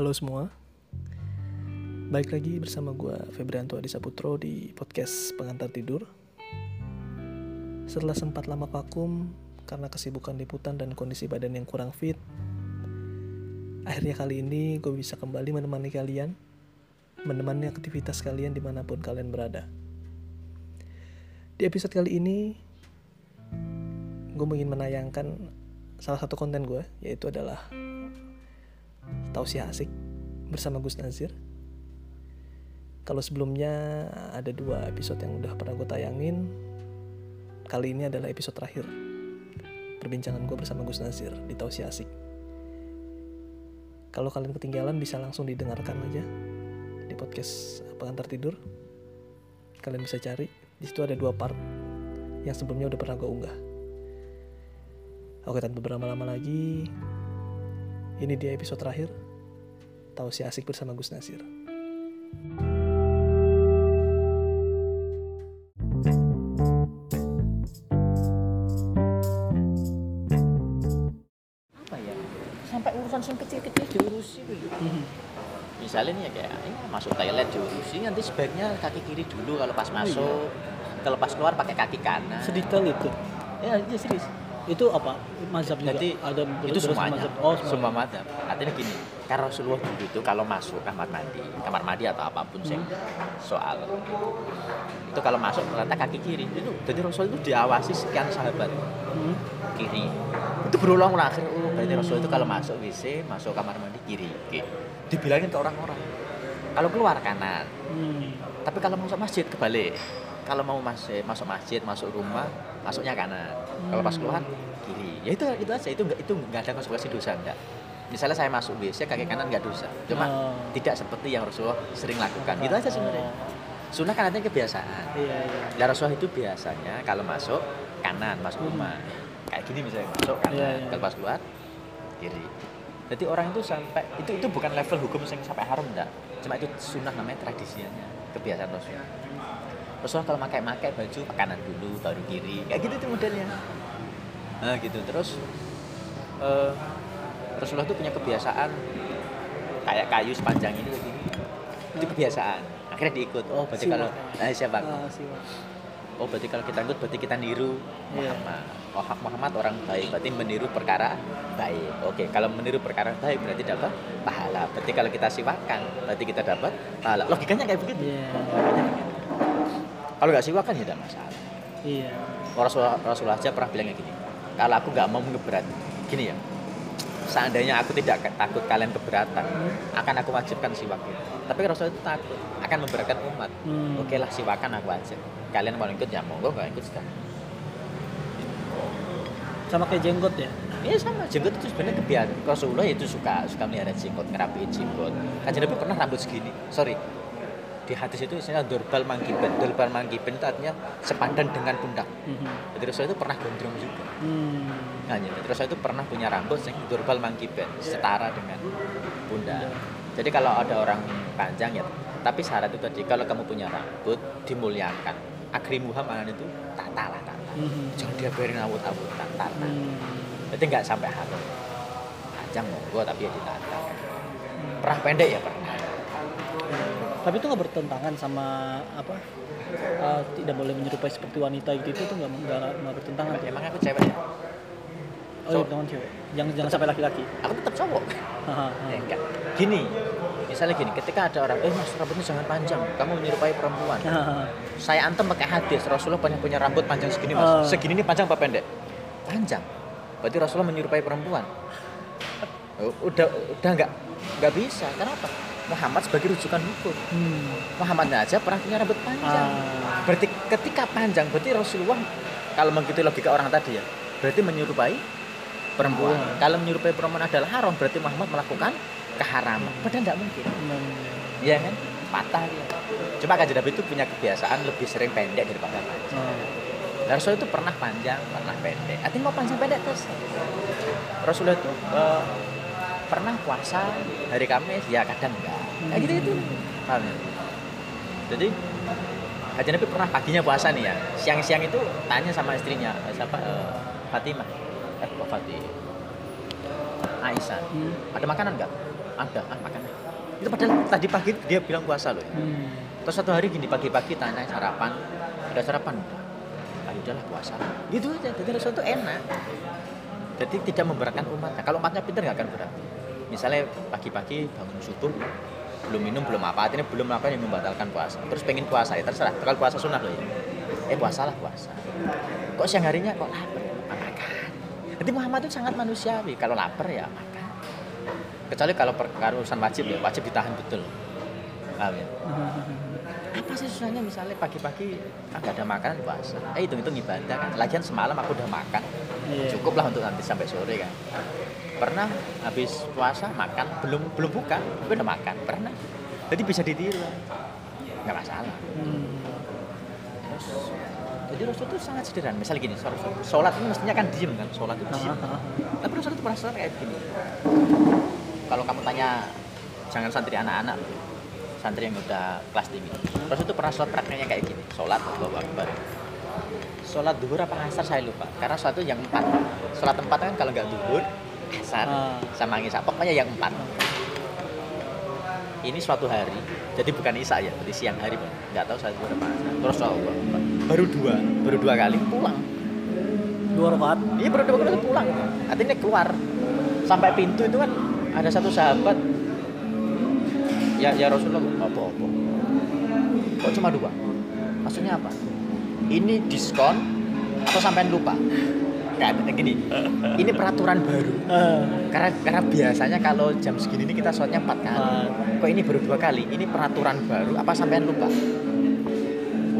Halo semua. Baik lagi bersama gue Febrianto Adi Saputro di podcast Pengantar Tidur. Setelah sempat lama vakum karena kesibukan liputan dan kondisi badan yang kurang fit Akhirnya kali ini gue bisa kembali menemani kalian Menemani aktivitas kalian di mana pun kalian berada. Di episode kali ini Gue ingin menayangkan salah satu konten gue Yaitu adalah Tausiah Asik bersama Gus Nazir. Kalau sebelumnya ada dua episode yang udah pernah gue tayangin, kali ini adalah episode terakhir perbincangan gue bersama Gus Nazir di Tausiah Asik. Kalau kalian ketinggalan bisa langsung didengarkan aja di podcast pengantar tidur. Kalian bisa cari di situ ada dua part yang sebelumnya udah pernah gue unggah. Oke tanpa berlama-lama lagi, ini dia episode terakhir. Tahu si asik bersama Gus Nasir. apa ya sampai urusan yang kecil-kecil diurusi gitu. misalnya nih ya kayak ini masuk toilet diurusi nanti sebaiknya kaki kiri dulu kalau pas masuk kalau pas keluar pakai kaki kanan Sedetail itu. ya iya serius Itu apa? Mazhab juga? jadi ada itu semuanya mazhab. Oh, semua madhab artinya gini karena Rasulullah dulu itu kalau masuk kamar mandi kamar mandi atau apa pun sih soal itu kalau masuk ternyata kaki kiri itu jadi Rasul itu diawasi sekian sahabat Hmm. kiri itu berulang-ulang akhirnya oh berarti Rasul itu kalau masuk WC masuk kamar mandi kiri Oke. dibilangin ke orang-orang kalau keluar kanan Hmm. tapi kalau masuk masjid kebalik kalau mau masuk masuk masjid masuk rumah masuknya kanan. Kalau pas keluar kiri. Ya itu itu aja. Itu nggak itu nggak ada konsekuensi dosa enggak misalnya saya masuk WC kaki kanan nggak dosa. Cuma Oh. tidak seperti yang Rasulullah sering lakukan. Gitu aja sebenarnya. Sunnah kan artinya kebiasaan. Iya, iya. Ya Rasulullah itu biasanya kalau masuk kanan masuk rumah. Kayak gini misalnya masuk kanan. Iya, iya. kalau pas keluar kiri. Jadi orang itu sampai itu itu bukan level hukum yang sampai haram enggak cuma itu sunnah namanya tradisinya kebiasaan Rasulullah. Rasulullah kalau pakai pakai baju kanan dulu baru kiri. Kayak gitu tuh modelnya. Nah gitu. Terus eh, Rasulullah itu punya kebiasaan kayak kayu sepanjang ini kayak gini. Itu kebiasaan. Akhirnya diikut. Oh berarti kalau nah, siapa? Ah. Oh berarti kalau kita ikut berarti kita niru Iya. Muhammad. Oh Muhammad orang baik berarti meniru perkara baik. Oke kalau meniru perkara baik berarti dapat pahala. Berarti kalau kita siwakan berarti kita dapat pahala. Logikanya kayak begitu. Begitu. Kalau nggak siwakan ya tidak masalah. Iya. Rasulullah, Rasulullah aja pernah bilangnya gini. Kalau aku nggak mau ngeberat, gini ya. Seandainya aku tidak takut kalian keberatan, akan aku wajibkan siwak itu. Tapi Rasulullah itu takut akan memberatkan umat. Hmm. Oke lah siwakan aku aja. Kalian mau ikut ya monggo, nggak ikut sudah. Sama kayak jenggot ya? Iya sama, jenggot itu sebenarnya kebiasaan. Rasulullah itu suka suka melihara jenggot, ngerapiin jenggot. Kan Nabi pernah rambut segini. Sorry, di hadis itu istilah dorbal mangkiben. Dorbal mangkiben itu artinya sepadan dengan pundak. Mhm. Jadi Rasulullah itu pernah gondrong juga. Hmm. Nah, jadi Rasulullah itu pernah punya rambut yang dorbal mangkiben, setara dengan pundak. Jadi kalau ada orang panjang ya, tapi syarat itu tadi kalau kamu punya rambut dimuliakan. Akrimuha mana itu tata lah tata. Mhm. Jangan dia biarin awut-awut tata. Hmm. Berarti nggak sampai harum. Panjang monggo tapi ya ditata. Pernah pendek ya pernah. Tapi itu nggak bertentangan sama apa? eh, tidak boleh menyerupai seperti wanita gitu itu nggak nggak bertentangan tuh. Emang aku cewek ya? Oh iya, bertentangan cewek. Jangan jangan sampai laki-laki. Aku tetap cowok. Haha, Ya, enggak. Gini, misalnya gini, ketika ada orang, eh mas rambutnya jangan panjang, kamu menyerupai perempuan. Saya antem pakai hadis, Rasulullah punya, punya rambut panjang segini mas. Segini ini panjang apa pendek? Panjang. Berarti Rasulullah menyerupai perempuan. Oh, Udah udah nggak nggak bisa. Kenapa? Muhammad sebagai rujukan hukum. Hmm. Muhammad aja pernah punya rambut panjang. Ah. Berarti ketika panjang, berarti Rasulullah kalau mengikuti logika orang tadi ya, berarti menyerupai perempuan. Perempuan. Kalau menyerupai perempuan adalah haram, berarti Muhammad melakukan keharaman. Padahal tidak mungkin. Hmm. Iya kan? Patah dia. Cuma kanjeng Nabi itu punya kebiasaan lebih sering pendek daripada panjang. Hmm. Dan Rasul itu pernah panjang, pernah pendek. Artinya mau panjang pendek terus. Rasulullah itu eh, pernah puasa hari Kamis, ya kadang enggak. Kayak gitu itu. Paham ya? Jadi Kanjeng Nabi pernah paginya puasa nih ya. Siang-siang itu tanya sama istrinya, eh, siapa? eh, Fatimah. Eh, kok Fatimah? Aisyah. Hmm. Ada makanan enggak? ada ah makan itu padahal tadi pagi dia bilang puasa loh ya. Hmm. terus satu hari gini pagi-pagi tanya sarapan udah sarapan ah udahlah puasa gitu aja jadi Rasul itu enak jadi tidak memberatkan umatnya kalau umatnya pintar nggak akan berat misalnya pagi-pagi bangun subuh belum minum belum apa artinya belum apa yang membatalkan puasa terus pengen puasa ya terserah kalau puasa sunnah loh ya eh puasalah puasa kok siang harinya kok lapar jadi Muhammad itu sangat manusiawi. Kalau lapar ya makan. Kecuali kalau perkara urusan wajib ya wajib ditahan betul. Paham ya? Apa sih susahnya? Misalnya pagi-pagi agak ada makanan puasa. Eh hitung-hitung ibadah kan. Lagian semalam aku udah makan. Iya. cukup lah untuk nanti sampai sore kan. Pernah habis puasa makan belum belum buka tapi udah makan. Pernah. Jadi bisa ditiru. Nggak masalah. Hmm. terus jadi Rasul itu sangat sederhana. Misalnya gini sholat, ini mestinya kan diem kan sholat itu diem. Tapi Rasul itu pernah sholat kayak gini. Kalau kamu tanya jangan santri anak-anak santri yang udah kelas tinggi. Rasul itu pernah sholat prakteknya kayak gini sholat Allahu Akbar. Sholat duhur apa asar? Saya lupa. Karena sholat itu yang empat. Sholat empat kan kalau nggak duhur asar Ah. sama ngisya. Pokoknya yang empat. Ini suatu hari jadi bukan isya ya berarti siang hari Pak. nggak tahu saya duhur apa asar. Terus Akbar. Baru dua baru dua kali pulang Dua rakaat. Iya baru dua kali pulang. Artinya keluar sampai pintu itu kan ada satu sahabat. Ya ya Rasulullah apa apa. Kok cuma dua? Maksudnya apa? Ini diskon atau sampean lupa? Kayak gini. Ini peraturan baru. Ah. Karena karena biasanya kalau jam segini ini kita sholatnya empat kali. Kok ini baru dua kali? Ini peraturan baru apa sampean lupa?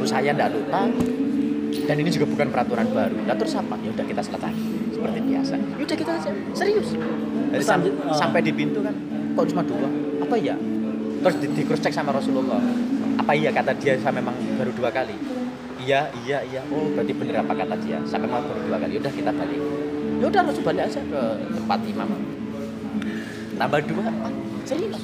Oh, saya enggak lupa. Dan ini juga bukan peraturan baru. Lah terus apa? Ya udah kita lagi seperti biasa. Ya udah kita aja. Serius. Terus sam- ah. sampai di pintu kan kok cuma dua? Apa ya? Terus di, di cross check sama Rasulullah. Apa iya kata dia saya memang baru dua kali? Iya, iya, iya. Oh, berarti bener apa kata dia? Saya memang baru dua kali. Ya Udah kita balik. Ya udah Rasul balik aja ke tempat imam. Tambah dua. Serius.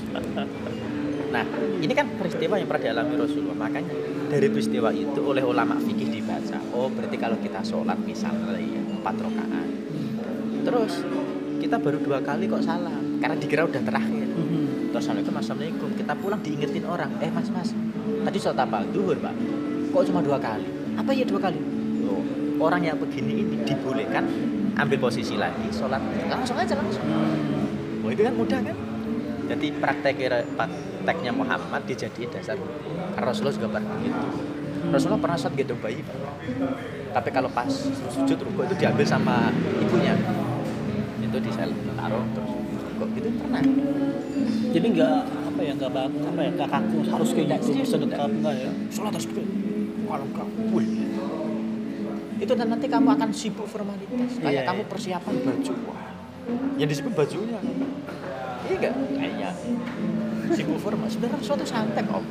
Nah, ini kan peristiwa yang pernah dialami Rasulullah. Makanya dari peristiwa itu oleh ulama fikih dibaca. Oh, berarti kalau kita sholat misalnya ya empat rakaat. Terus kita baru dua kali kok salah karena dikira udah terakhir. Hmm. Terus assalamualaikum, assalamualaikum. Kita pulang diingetin orang. Eh mas mas, tadi sholat apa? Duhur pak. Kok cuma dua kali? Apa ya dua kali? Oh, orang yang begini ini dibolehkan ambil posisi lagi sholat langsung aja langsung. Oh itu kan mudah kan? Jadi praktek prakteknya Muhammad dijadiin dasar. Karena Rasulullah juga pernah begitu. Rasulullah pernah sholat gendong bayi, Pak. Tapi kalau pas sujud ruku itu diambil sama ibunya. Itu di sel taruh terus kok gitu pernah. Jadi nggak apa ya nggak bak apa ya nggak kaku harus kayak gitu sedekap enggak ya? Sholat harus dulu. Kalau wih. Itu dan nanti kamu akan sibuk formalitas. Kayak Iya, kamu persiapan baju. Wah. Yang disebut bajunya. Iya enggak? Kayaknya. Sibuk formal. Sebenarnya suatu santai kok.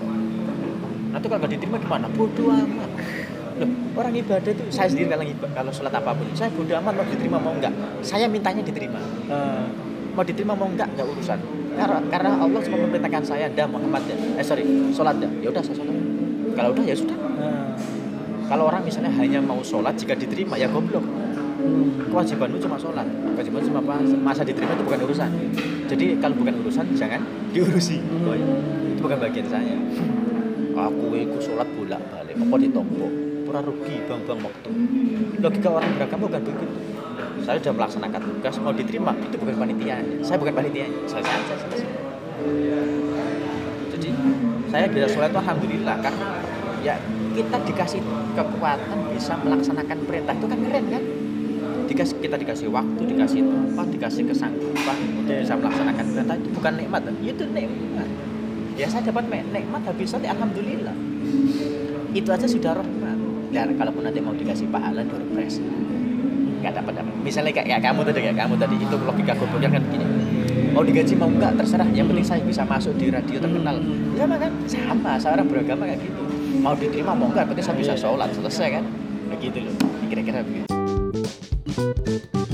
Nanti kalau nggak diterima gimana? Bodoh amat. Loh, orang ibadah itu saya sendiri kalau ibadah, kalau sholat apa pun, saya bodoh amat mau diterima mau enggak. Saya mintanya diterima. Ah. Mau diterima mau enggak enggak urusan. Karena, karena Allah cuma memerintahkan saya, dah Muhammad dah. Eh sorry, sholat dah. Ya udah saya sholat. Kalau udah ya sudah. Ah. Kalau orang misalnya hanya mau sholat jika diterima ya goblok. Kewajibanmu cuma sholat, kewajiban cuma puasa. Masa diterima itu bukan urusan. Jadi kalau bukan urusan jangan diurusi. Oh, iya. Itu bukan bagian saya. Aku itu sholat bolak balik, apa ditompok. Pura rugi bang-bang waktu. Logika orang beragama bukan begitu. Saya sudah melaksanakan tugas, mau diterima itu bukan panitia. Saya bukan panitia. Selesai aja selesai. Jadi saya bisa sholat itu alhamdulillah karena ya kita dikasih kekuatan bisa melaksanakan perintah itu kan keren kan dikasih kita dikasih waktu dikasih tempat dikasih kesanggupan untuk Iya. bisa melaksanakan perintah itu bukan nikmat kan? itu nikmat. Ya saya dapat nikmat habis sholat alhamdulillah. Itu aja sudah rahmat. Dan kalaupun nanti mau dikasih pahala door prize nggak dapat apa. Misalnya kayak, kayak kamu tadi kayak kamu tadi itu logika gobloknya kan gini mau digaji mau enggak terserah. Yang penting saya bisa masuk di radio terkenal. Sama kan? Sama saya orang beragama kayak gitu. Mau diterima mau enggak penting saya bisa sholat. Selesai kan? Begitu loh. Kira-kira begitu Thank you.